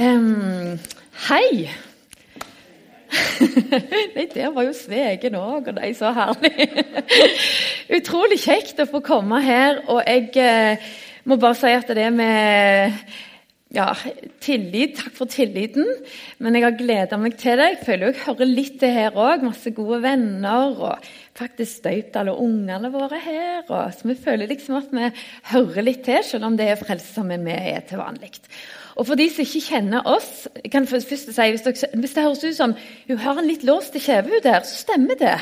Um, hei! Nei, der var jo Svegen òg, og de så herlig. Utrolig kjekt å få komme her. Og jeg eh, må bare si at det med ja, tillit Takk for tilliten. Men jeg har gleda meg til det. Jeg føler jeg hører litt til her òg. Masse gode venner. Og faktisk støypt alle ungene våre her. Og, så vi føler liksom at vi hører litt til, selv om det er Frelsesarmeen vi er til vanlig. Og for de som ikke kjenner oss jeg kan først si, hvis, dere, hvis det høres ut som hun har en litt låst kjeve der, så stemmer det.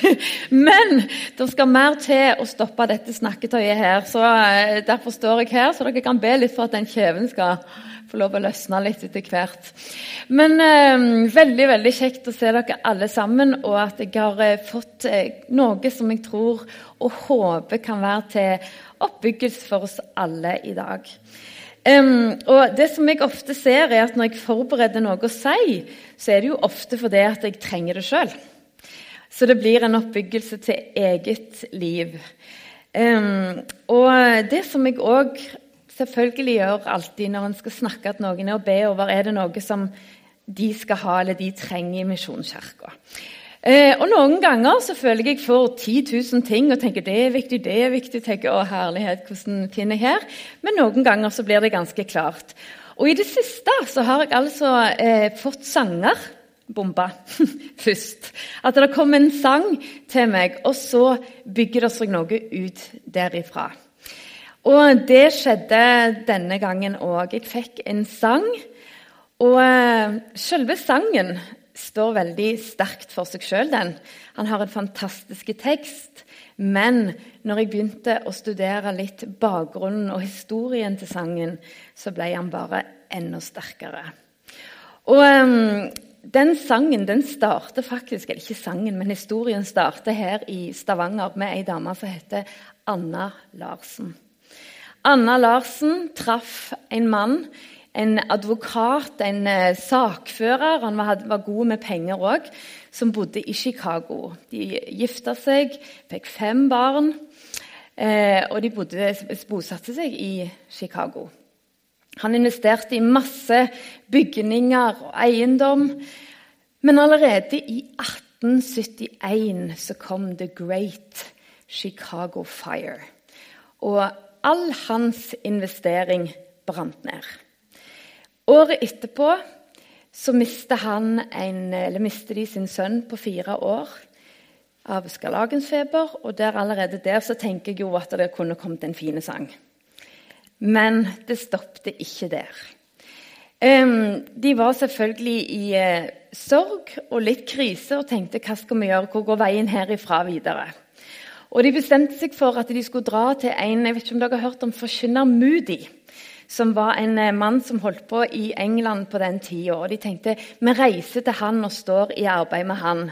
Men det skal mer til å stoppe dette snakketøyet her. så eh, Derfor står jeg her, så dere kan be litt for at den kjeven skal få lov å løsne litt etter hvert. Men eh, veldig veldig kjekt å se dere alle sammen, og at jeg har eh, fått eh, noe som jeg tror og håper kan være til oppbyggelse for oss alle i dag. Um, og det som jeg ofte ser er at Når jeg forbereder noe å si, så er det jo ofte fordi at jeg trenger det sjøl. Så det blir en oppbyggelse til eget liv. Um, og det som jeg òg selvfølgelig gjør alltid når en skal snakke til noen, er å be over er det noe som de skal ha eller de trenger i Misjonskirka. Eh, og Noen ganger så føler jeg får 10 000 ting og tenker det er viktig, det er viktig. tenker, å herlighet, hvordan finner jeg her? Men noen ganger så blir det ganske klart. Og i det siste så har jeg altså eh, fått sanger bomba først. At det kom en sang til meg, og så bygger det seg noe ut derifra. Og det skjedde denne gangen òg. Jeg fikk en sang. Og eh, selve sangen står veldig sterkt for seg sjøl, den. Han har en fantastisk tekst. Men når jeg begynte å studere litt bakgrunnen og historien til sangen, så ble han bare enda sterkere. Og um, den sangen den starter faktisk, eller ikke sangen, men historien starter her i Stavanger med ei dame som heter Anna Larsen. Anna Larsen traff en mann en advokat, en eh, sakfører, han var, var god med penger òg, som bodde i Chicago. De gifta seg, fikk fem barn, eh, og de bodde, bosatte seg i Chicago. Han investerte i masse bygninger og eiendom, men allerede i 1871 så kom The Great Chicago Fire. Og all hans investering brant ned. Året etterpå så mistet, han en, mister, de sin sønn på fire år av skarlagensfeber. Og der, allerede der så tenker jeg jo at det kunne kommet en fin sang. Men det stoppet ikke der. De var selvfølgelig i uh, sorg og litt krise og tenkte hva skal vi gjøre, hvor går veien herifra videre? Og De bestemte seg for at de skulle dra til en jeg vet ikke om dere har hørt om forkynner Moody som var en eh, mann som holdt på i England på den tida. De tenkte vi reiser til han og står i arbeid med han.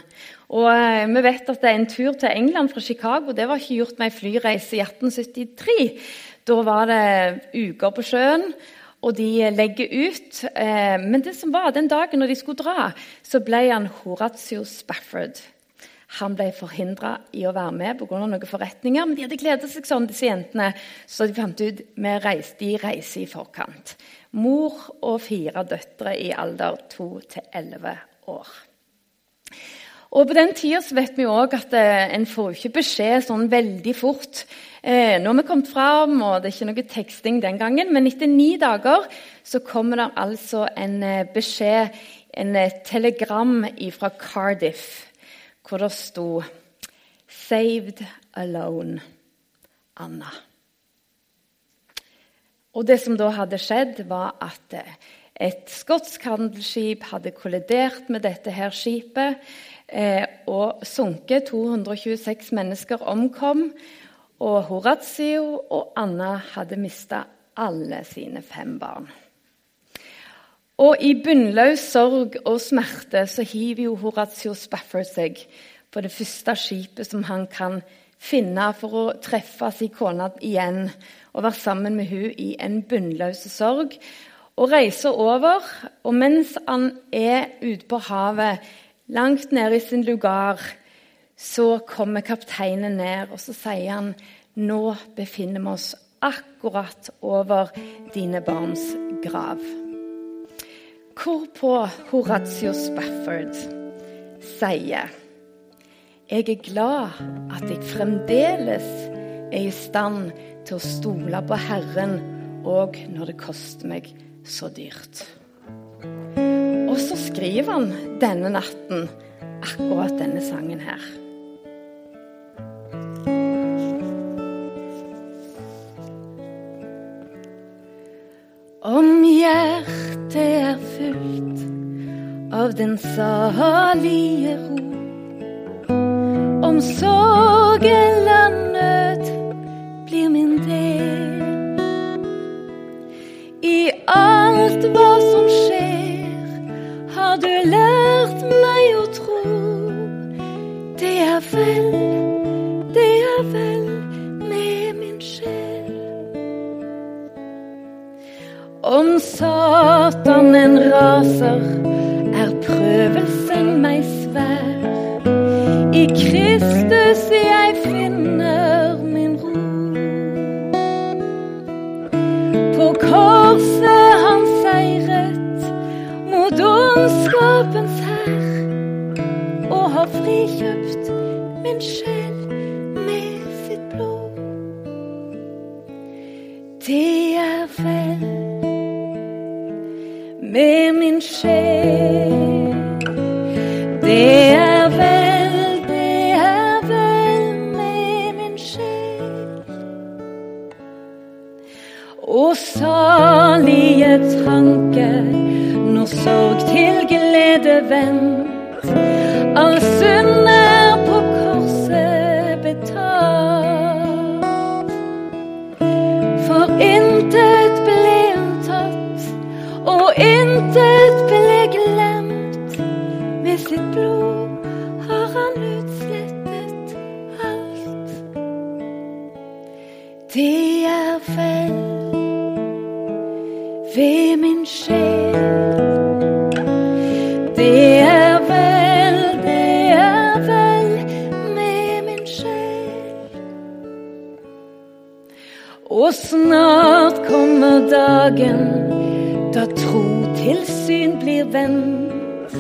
Og eh, Vi vet at det er en tur til England fra Chicago det var ikke gjort med ei flyreise i 1873. Da var det uker på sjøen, og de legger ut. Eh, men det som var den dagen når de skulle dra, så ble han Horatio Spafford han ble forhindra i å være med pga. noen forretninger. Men de hadde gleda seg sånn, disse jentene, så de fant ut at de reiser i forkant. Mor og fire døtre i alder 2 til 11 år. Og På den tida vet vi òg at eh, en får ikke beskjed sånn veldig fort. Eh, nå har vi kommet fram, og det er ikke noe teksting den gangen, men etter ni dager så kommer det altså en eh, beskjed, en eh, telegram fra Cardiff hvor det sto 'Saved alone Anna'. Og Det som da hadde skjedd, var at eh, et skotsk handelsskip hadde kollidert med dette her skipet eh, og sunket. 226 mennesker omkom. Og Horatio og Anna hadde mista alle sine fem barn. Og i bunnløs sorg og smerte så hiver jo Horatio Spafford seg på det første skipet som han kan finne for å treffe sin kone igjen og være sammen med hun i en bunnløs sorg. Og reiser over, og mens han er ute på havet, langt nede i sin lugar, så kommer kapteinen ned, og så sier han nå befinner vi oss akkurat over dine barns grav. Hvorpå Horatio Spafford sier Jeg er glad at jeg fremdeles er i stand til å stole på Herren òg når det koster meg så dyrt. Og så skriver han denne natten akkurat denne sangen her. Hjertet er fullt av den salige ro, om sorg eller nød blir min del. I alt hva raser, er prøvelsen meg svær. I Kristus jeg finner min ro. På korset han seiret mot ondskapens hær og har frikjøpt min sjel med sitt blod. Det er vel med min sjel. Det er vel, det er vel med min sjel. Og salige tanker når sorg til glede vendt. Og snart kommer dagen da tro til syn blir vendt.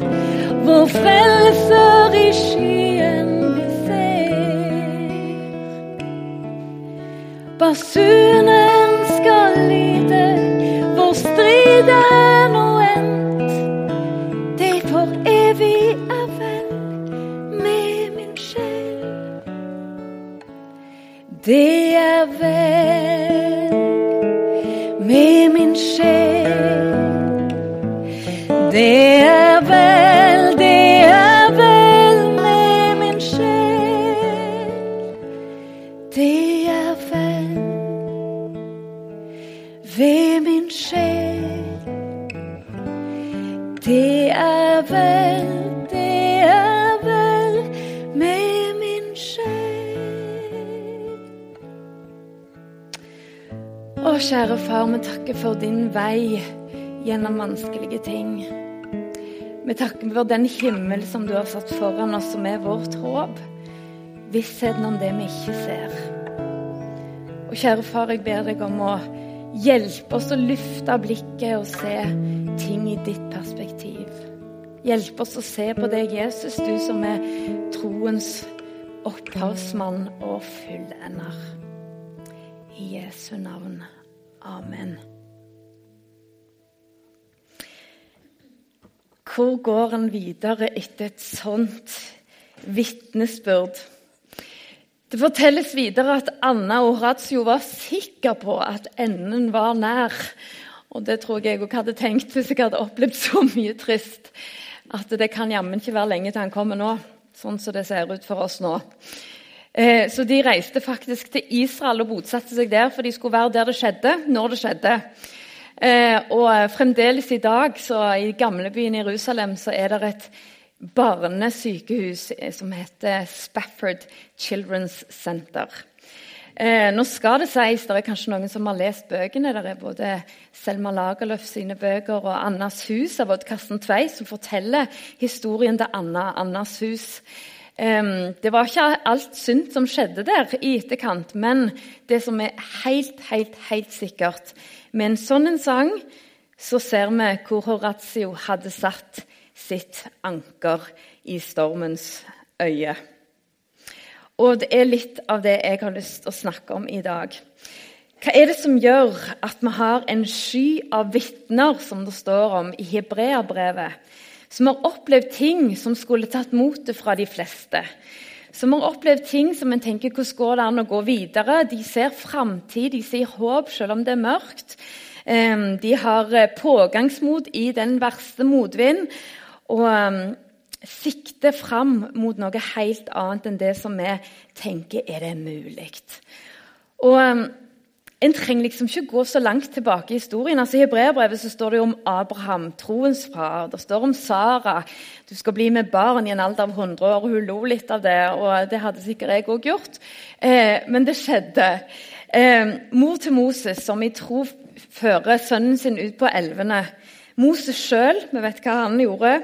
Hvor frelser i skyen vi ser. Basunen skal lyde, hvor striden nå endt. Det for evig er vel med min sjel. Det er vel Det er vel, det er vel med min sjel. Det er vel ved min sjel. Det er vel, det er vel med min sjel. Å, kjære far, vi takker for din vei gjennom vanskelige ting. Vi takker for den himmel som du har satt foran oss, som er vårt håp. Vissheten om det vi ikke ser. Og kjære far, jeg ber deg om å hjelpe oss å løfte blikket og se ting i ditt perspektiv. Hjelpe oss å se på deg, Jesus, du som er troens opphavsmann og fullender. I Jesu navn. Amen. Hvor går en videre etter et sånt vitnesbyrd? Det fortelles videre at Anna og Horatio var sikre på at enden var nær. Og det tror jeg òg hadde tenkt hvis jeg hadde opplevd så mye trist. At det kan jammen ikke være lenge til han kommer nå, sånn som det ser ut for oss nå. Eh, så de reiste faktisk til Israel og bosatte seg der, for de skulle være der det skjedde, når det skjedde. Eh, og fremdeles i dag, så i gamlebyen Jerusalem, så er det et barnesykehus eh, som heter Spafford Children's Center. Eh, nå skal det sies, det er kanskje noen som har lest bøkene. Det er både Selma Lagerlöf sine bøker og 'Annas hus' av Odd Karsten Tvei, som forteller historien til Anna, Annas hus. Eh, det var ikke alt synd som skjedde der i etterkant, men det som er helt, helt, helt sikkert Med en sånn sang så ser vi hvor Horatio hadde satt sitt anker i stormens øye. Og det er litt av det jeg har lyst til å snakke om i dag. Hva er det som gjør at vi har en sky av vitner, som det står om i Hebreabrevet, som har opplevd ting som skulle tatt motet fra de fleste? Som har opplevd ting som en tenker hvordan går det an å gå videre? De ser framtid, de ser håp selv om det er mørkt. Ehm, de har eh, pågangsmot i den verste motvind. Og ehm, sikter fram mot noe helt annet enn det som vi tenker er det mulig. Og ehm, en trenger liksom ikke gå så langt tilbake i historien. Altså, I Hebreerbrevet så står det jo om Abraham, troens far. Det står om Sara. Du skal bli med barn i en alder av 100 år. Hun lo litt av det, og det hadde sikkert jeg òg gjort. Eh, men det skjedde. Eh, mor til Moses, som i tro fører sønnen sin ut på elvene. Moses sjøl, vi vet hva han gjorde.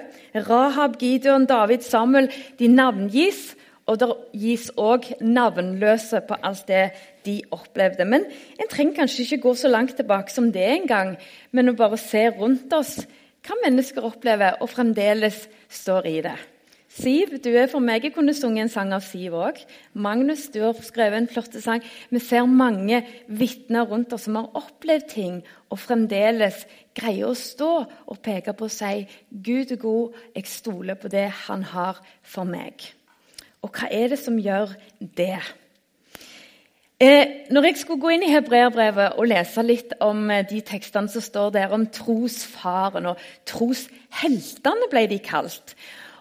Rahab, Gideon, David, Samuel. De navngis. Og det gis òg navnløse på alt det de opplevde. Men en trenger kanskje ikke gå så langt tilbake som det engang, men å bare se rundt oss hva mennesker opplever og fremdeles står i det. Siv, du er for meg. Jeg kunne sunget en sang av Siv òg. Magnus, du har skrevet en flott sang. Vi ser mange vitner rundt oss som har opplevd ting og fremdeles greier å stå og peke på og si Gud er god, jeg stoler på det han har for meg. Og hva er det som gjør det? Eh, når jeg skulle gå inn i hebreerbrevet og lese litt om eh, de tekstene som står der om trosfaren og trosheltene, ble de kalt.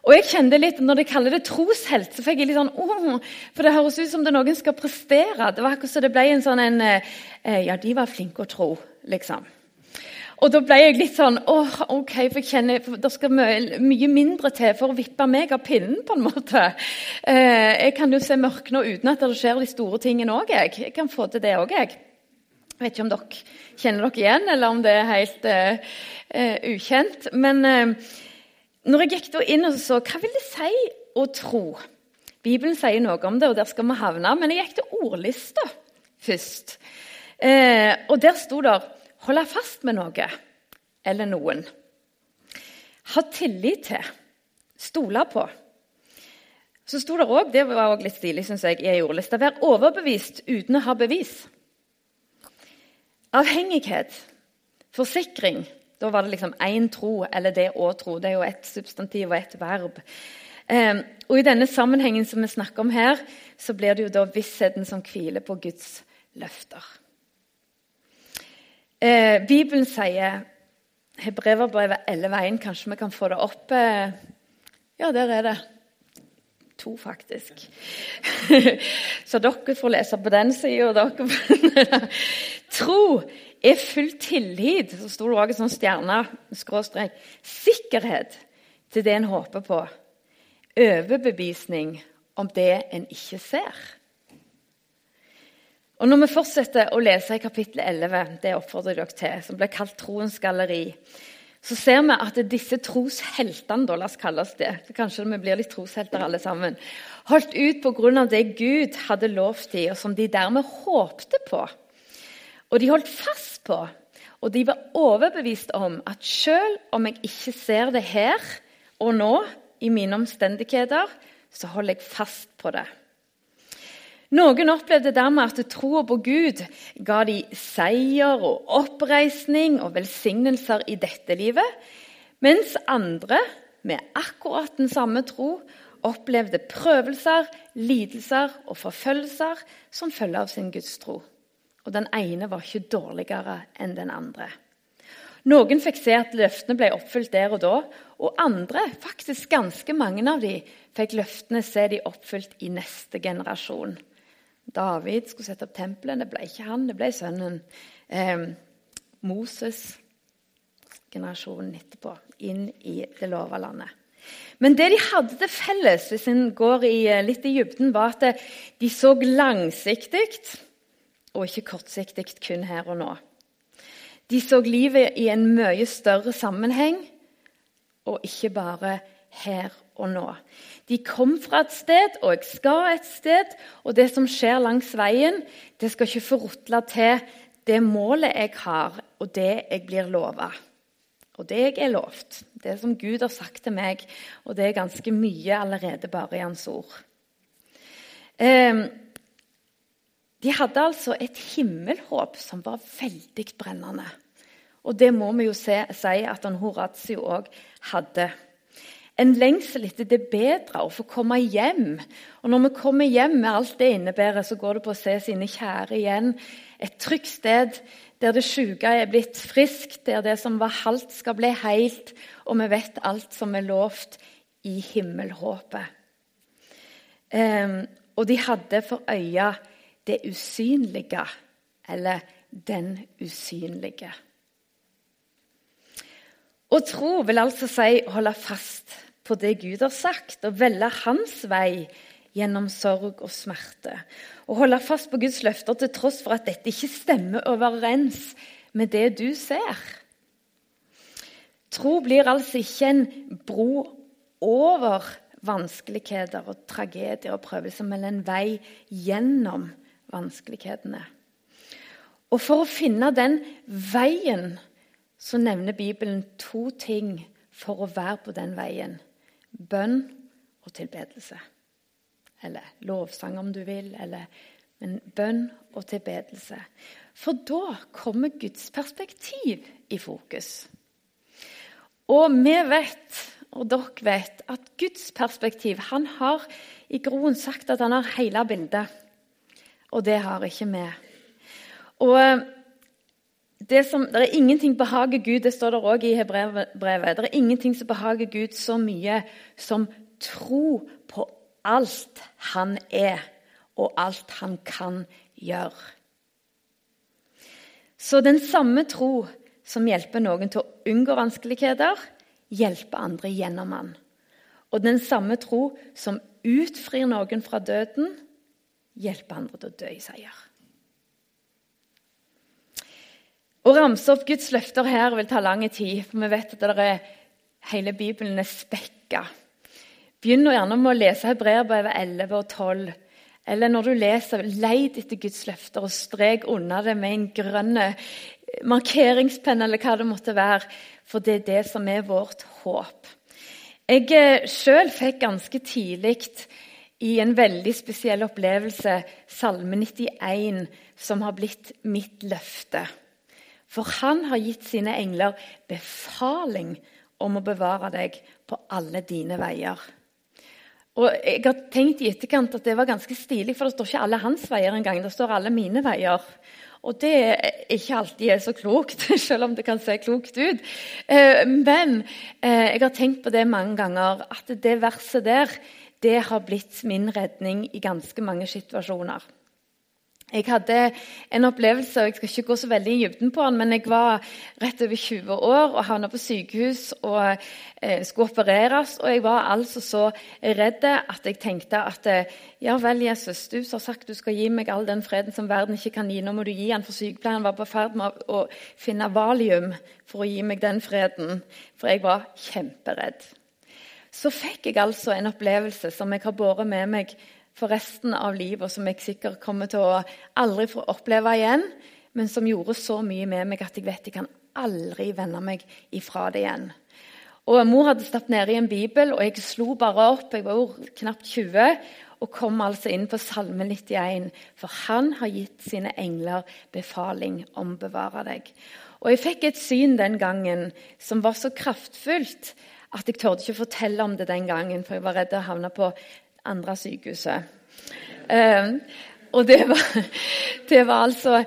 Og jeg kjente litt, Når de kaller det troshelt, så fikk jeg litt sånn oh, For det høres ut som det noen skal prestere. Det var akkurat som det ble en sånn en, eh Ja, de var flinke å tro, liksom. Og da ble jeg litt sånn åh, ok, for jeg kjenner Det skal mye, mye, mindre til for å vippe meg av pinnen, på en måte. Eh, jeg kan jo se mørke nå uten at det skjer de store tingene òg, jeg. Jeg kan få til det òg, jeg. Jeg vet ikke om dere kjenner dere igjen, eller om det er helt eh, uh, ukjent. Men eh, når jeg gikk da inn og så hva vil det si å tro? Bibelen sier noe om det, og der skal vi havne. Men jeg gikk til ordlista først. og der sto det Holde fast med noe eller noen. Ha tillit til. Stole på. Så sto det òg, det var òg litt stilig, synes jeg, i ei ordliste, vær overbevist uten å ha bevis. Avhengighet. Forsikring. Da var det liksom én tro, eller det å tro. Det er jo ett substantiv og ett verb. Um, og I denne sammenhengen som vi snakker om her, så blir det jo da vissheten som hviler på Guds løfter. Eh, Bibelen sier Hebreverbrevet 11.1. Kanskje vi kan få det opp? Eh, ja, der er det. To, faktisk. Så dere får lese på den sida. Tro er full tillit. Så sto det òg en sånn stjerne, skråstrek. Sikkerhet til det en håper på. Overbevisning om det en ikke ser. Og Når vi fortsetter å lese i kapittel 11, det oppfordrer jeg dere til, som blir kalt Troens galleri, så ser vi at disse trosheltene, da, la oss kalle oss det, kanskje vi blir litt troshelter alle sammen, holdt ut pga. det Gud hadde lovt dem, og som de dermed håpte på. Og de holdt fast på, og de var overbevist om at selv om jeg ikke ser det her og nå, i mine omstendigheter, så holder jeg fast på det. Noen opplevde dermed at troa på Gud ga de seier og oppreisning og velsignelser i dette livet, mens andre med akkurat den samme tro opplevde prøvelser, lidelser og forfølgelser som følge av sin gudstro. Og den ene var ikke dårligere enn den andre. Noen fikk se at løftene ble oppfylt der og da, og andre, faktisk ganske mange av dem, fikk løftene se de oppfylt i neste generasjon. David skulle sette opp tempelet. Det ble ikke han, det ble sønnen. Eh, Moses, generasjonen etterpå, inn i det lova landet. Men det de hadde til felles, hvis en går i, eh, litt i dybden, var at de så langsiktig og ikke kortsiktig kun her og nå. De så livet i en mye større sammenheng og ikke bare her og nå. De kom fra et sted, og jeg skal et sted. Og det som skjer langs veien, det skal ikke få til det målet jeg har, og det jeg blir lova. Og det jeg er lovt, det som Gud har sagt til meg, og det er ganske mye allerede bare i Hans ord. Eh, de hadde altså et himmelhåp som var veldig brennende. Og det må vi jo se, si at han Horatio òg hadde. En lengsel etter det bedre, å få komme hjem. Og når vi kommer hjem med alt det innebærer, så går det på å se sine kjære igjen. Et trygt sted der det sjuke er blitt friskt, der det som var halvt, skal bli helt, og vi vet alt som er lovt i himmelhåpet. Um, og de hadde for øya det usynlige, eller den usynlige. Å tro vil altså si holde fast på det Gud har sagt, og velge hans vei gjennom sorg og smerte. Og holde fast på Guds løfter til tross for at dette ikke stemmer overens med det du ser. Tro blir altså ikke en bro over vanskeligheter og tragedier og prøvelser, men en vei gjennom vanskelighetene. Og For å finne den veien så nevner Bibelen to ting for å være på den veien. Bønn og tilbedelse. Eller lovsang, om du vil. Eller, men bønn og tilbedelse. For da kommer Guds perspektiv i fokus. Og vi vet, og dere vet, at Guds perspektiv Han har i groen sagt at han har hele bildet. Og det har ikke vi. Og det, som, det er ingenting behager Gud, det står der òg i Hebrevet. Det er ingenting som behager Gud så mye som tro på alt han er, og alt han kan gjøre. Så den samme tro som hjelper noen til å unngå vanskeligheter, hjelper andre gjennom han. Og den samme tro som utfrir noen fra døden, hjelper andre til å dø i seier. Å ramse opp Guds løfter her vil ta lang tid, for vi vet at er, hele Bibelen er spekka. Begynn gjerne med å lese Hebreerbrevet 11 og 12. Eller når du leser, leid etter Guds løfter og strek under det med en grønn markeringspenn, eller hva det måtte være. For det er det som er vårt håp. Jeg eh, sjøl fikk ganske tidlig i en veldig spesiell opplevelse Salme 91, som har blitt mitt løfte. For han har gitt sine engler befaling om å bevare deg på alle dine veier. Og Jeg har tenkt i etterkant at det var ganske stilig, for det står ikke alle hans veier engang. Det står alle mine veier. Og det er ikke alltid er så klokt, selv om det kan se klokt ut. Eh, men eh, jeg har tenkt på det mange ganger, at det verset der det har blitt min redning i ganske mange situasjoner. Jeg hadde en opplevelse, og jeg skal ikke gå så veldig i dybden på den, men jeg var rett over 20 år og havna på sykehus og eh, skulle opereres. Og jeg var altså så redd at jeg tenkte at eh, ja vel, Jesus, du har sagt du skal gi meg all den freden som verden ikke kan gi. Nå må du gi den, for sykepleieren var på ferd med å finne valium for å gi meg den freden. For jeg var kjemperedd. Så fikk jeg altså en opplevelse som jeg har båret med meg for resten av livet, som jeg sikkert kommer til å aldri få oppleve igjen, men som gjorde så mye med meg at jeg vet jeg kan aldri vende meg ifra det igjen. Og Mor hadde stappet ned i en bibel, og jeg slo bare opp. Jeg var jo knapt 20 og kom altså inn på Salme 91. For han har gitt sine engler befaling om å bevare deg. Og jeg fikk et syn den gangen som var så kraftfullt at jeg torde ikke fortelle om det den gangen, for jeg var redd å havne på andre sykehuset. Um, og det var, det var altså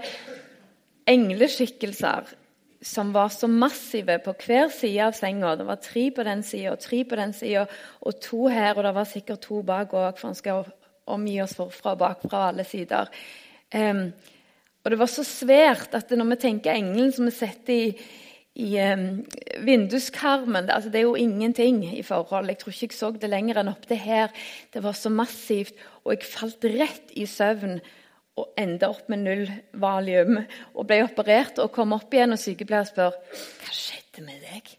engleskikkelser som var så massive på hver side av senga. Det var tre på den sida og tre på den sida, og to her, og det var sikkert to bak òg, for han skal omgi oss forfra og bakfra alle sider. Um, og det var så svært at når vi tenker engelen som vi setter i i um, vinduskarmen. Altså, det er jo ingenting i forhold. Jeg tror ikke jeg så det lenger enn opp til her. Det var så massivt. Og jeg falt rett i søvn og enda opp med null valium. Og ble operert og kom opp igjen, og sykepleier spør hva skjedde med deg.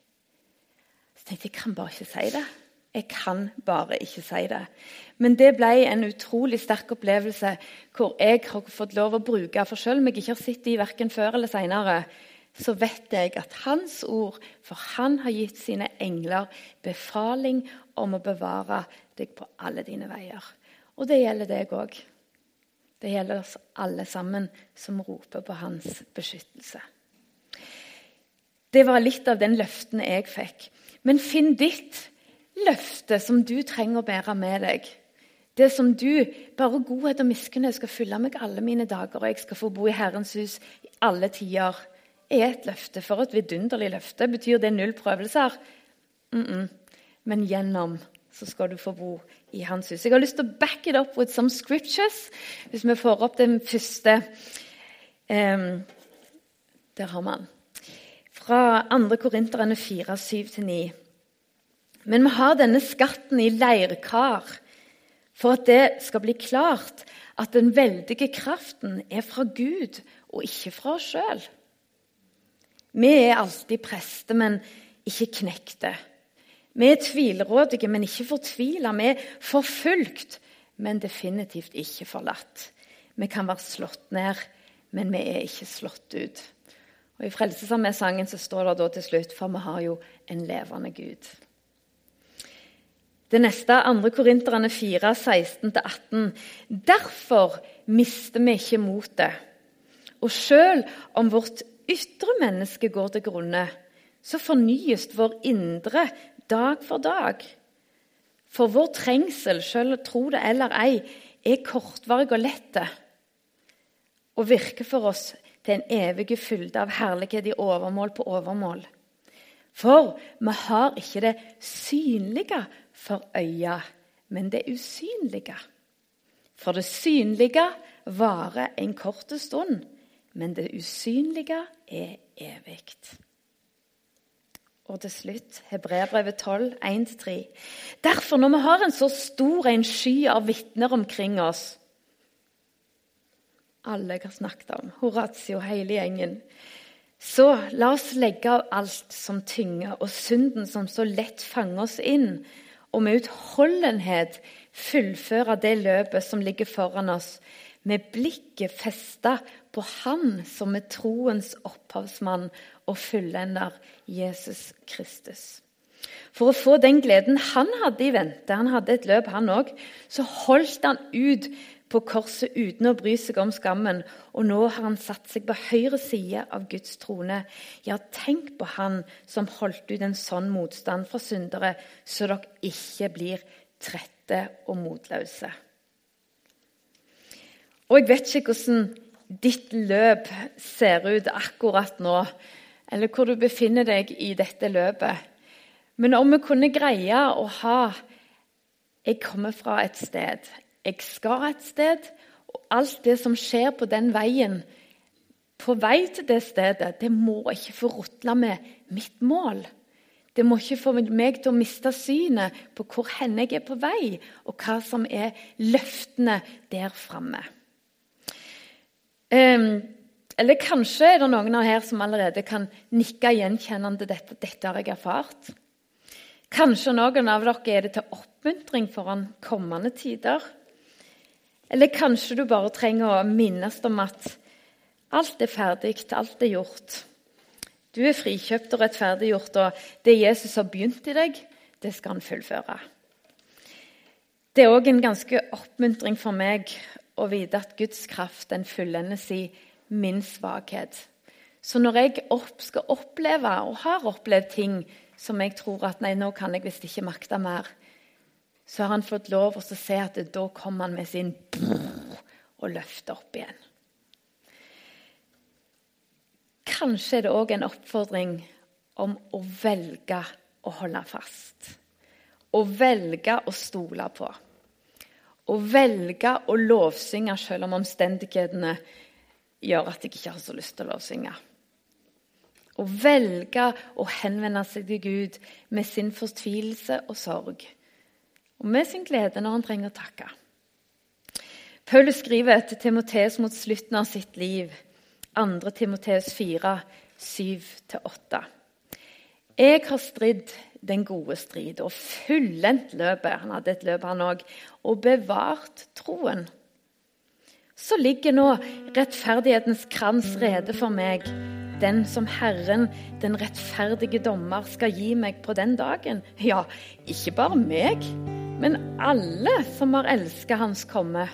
Så tenkte jeg jeg kan bare ikke si det. Jeg kan bare ikke si det. Men det ble en utrolig sterk opplevelse hvor jeg har fått lov å bruke For selv om jeg ikke har sett de verken før eller seinere, så vet jeg at Hans ord, for Han har gitt sine engler befaling om å bevare deg på alle dine veier. Og det gjelder deg òg. Det gjelder oss alle sammen som roper på hans beskyttelse. Det var litt av den løften jeg fikk. Men finn ditt løfte som du trenger å bære med deg. Det som du, bare godhet og miskunnhet, skal fylle meg alle mine dager, og jeg skal få bo i Herrens hus i alle tider, er et løfte. For et vidunderlig løfte. Betyr det null prøvelser? Mm -mm. Men gjennom så skal du få bo i Hans hus. Jeg har lyst til å back it up with some scriptures. Hvis vi får opp den første um, Der har man. Fra 2. Korinterne 4, 7-9. Men vi har denne skatten i leirkar for at det skal bli klart at den veldige kraften er fra Gud og ikke fra oss sjøl. Vi er alltid prester, men ikke knekte. Vi er tvilrådige, men ikke fortvila. Vi er forfulgt, men definitivt ikke forlatt. Vi kan være slått ned, men vi er ikke slått ut. Og I Frelsesarmé-sangen står det da til slutt, for vi har jo en levende Gud. Det neste, 2. Korinterne 4, 16-18. Derfor mister vi ikke motet. Og selv om vårt ytre menneske går til grunne, så fornyes vår indre dag for dag. For vår trengsel, selv tro det eller ei, er kortvarig og lett og virker for oss til en evig fylde av herlighet i overmål på overmål. For vi har ikke det synlige for øya, men det usynlige. For det synlige varer en kort stund, men det usynlige er evig. Og til slutt Hebreabrevet 12, 1-3. Derfor, når vi har en så stor en sky av vitner omkring oss Alle jeg har snakket om, Horatio, hele gjengen så la oss legge av alt som tynger, og synden som så lett fanger oss inn, og med utholdenhet fullføre det løpet som ligger foran oss, med blikket festa på Han som er troens opphavsmann og fullender, Jesus Kristus. For å få den gleden han hadde i vente, han hadde et løp han òg, så holdt han ut på korset uten å bry seg om skammen, og nå har han satt seg på høyre side av Guds trone. Ja, tenk på han som holdt ut en sånn motstand fra syndere, så dere ikke blir trette og motløse. Og jeg vet ikke hvordan ditt løp ser ut akkurat nå, eller hvor du befinner deg i dette løpet. Men om vi kunne greie å ha Jeg kommer fra et sted jeg skal et sted, og alt det som skjer på den veien, på vei til det stedet, det må ikke få rotle med mitt mål. Det må ikke få meg til å miste synet på hvor hen jeg er på vei, og hva som er løftene der framme. Um, eller kanskje er det noen av her som allerede kan nikke gjenkjennende dette. Dette har jeg erfart. Kanskje noen av dere er det til oppmuntring foran kommende tider. Eller kanskje du bare trenger å minnes om at alt er ferdig, alt er gjort. Du er frikjøpt og rettferdiggjort, og det Jesus har begynt i deg, det skal han fullføre. Det er òg en ganske oppmuntring for meg å vite at Guds kraft den fullendes i min svakhet. Så når jeg opp, skal oppleve, og har opplevd ting som jeg tror at nei, nå kan jeg visst ikke makte mer, så har han fått lov å se at da kommer han med sin og løfter opp igjen. Kanskje er det òg en oppfordring om å velge å holde fast. Å velge å stole på. Å velge å lovsynge selv om omstendighetene gjør at jeg ikke har så lyst til å lovsynge. Å velge å henvende seg til Gud med sin fortvilelse og sorg og med sin glede når han trenger å takke. Paulus skriver til Timoteus mot slutten av sitt liv, 2. Timoteus 4, 7-8. Jeg har stridd den gode strid og fullendt løpet. Han hadde et løp, han òg. Og bevart troen. Så ligger nå rettferdighetens krans rede for meg, den som Herren, den rettferdige dommer, skal gi meg på den dagen. Ja, ikke bare meg, men alle som har elsket Hans komme.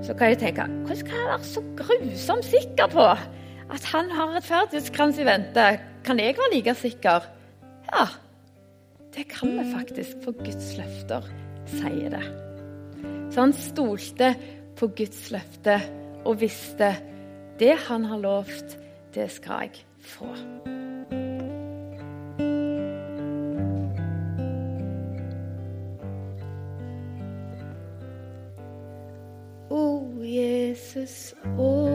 Så kan jeg tenke hvordan kan jeg være så grusomt sikker på at han har rettferdighetskrans i vente? Kan jeg være like sikker? Ja, det kan vi faktisk, for Guds løfter sier det. Så han stolte på Guds løfte og visste det han har lovt, det skal jeg få. O Jesus, åpne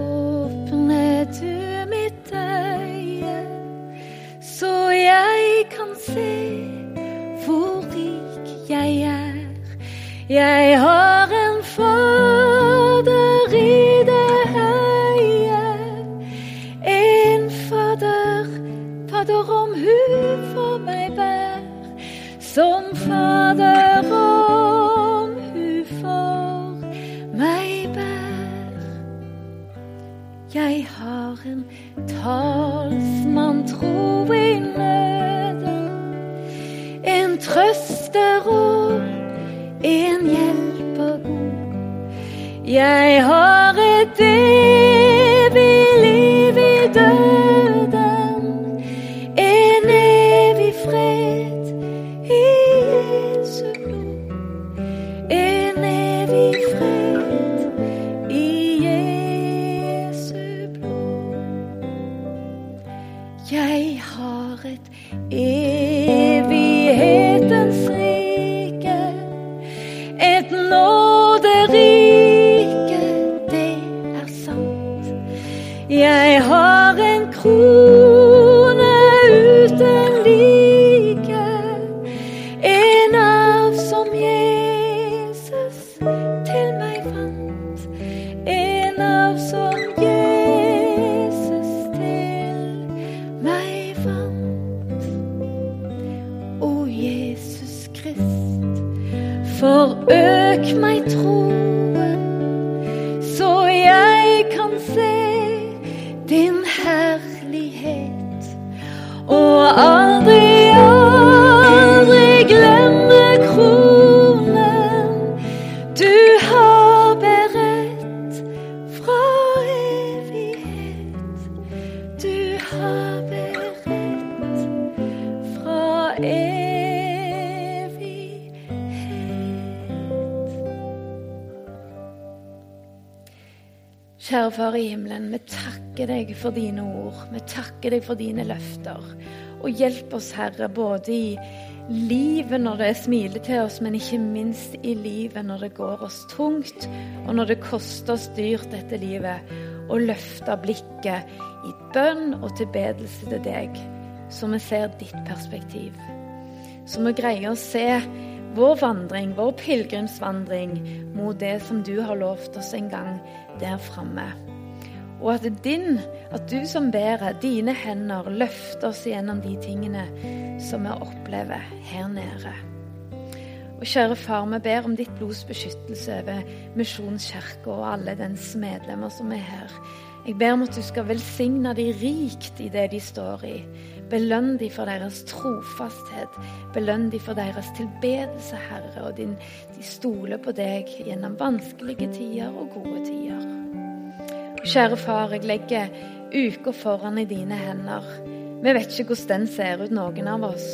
Jeg har Jeg har et evig liv i døden, en evig fred i Jesu blod. Herlighet. Og aldri, aldri glemme kronen du har beredt fra evighet. Du har beredt fra evighet. Kjære Far i himmelen, vi takker deg for dine ord. Vi takker deg for dine løfter. Og hjelp oss, Herre, både i livet når det smiler til oss, men ikke minst i livet når det går oss tungt, og når det koster oss dyrt dette livet, å løfte blikket i bønn og tilbedelse til deg, så vi ser ditt perspektiv. Så vi greier å se vår vandring, vår pilegrimsvandring, mot det som du har lovt oss en gang der framme. Og at din, at du som bærer, dine hender løfter oss gjennom de tingene som vi opplever her nede. Og kjære far, vi ber om ditt blods beskyttelse over Misjonskirka og alle dens medlemmer som er her. Jeg ber om at du skal velsigne de rikt i det de står i. Belønn de for deres trofasthet. Belønn de for deres tilbedelse, Herre. Og din, de stoler på deg gjennom vanskelige tider og gode tider. Kjære far, jeg legger uka foran i dine hender. Vi vet ikke hvordan den ser ut, noen av oss,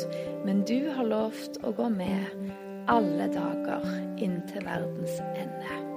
men du har lovt å gå med alle dager inntil verdens ende.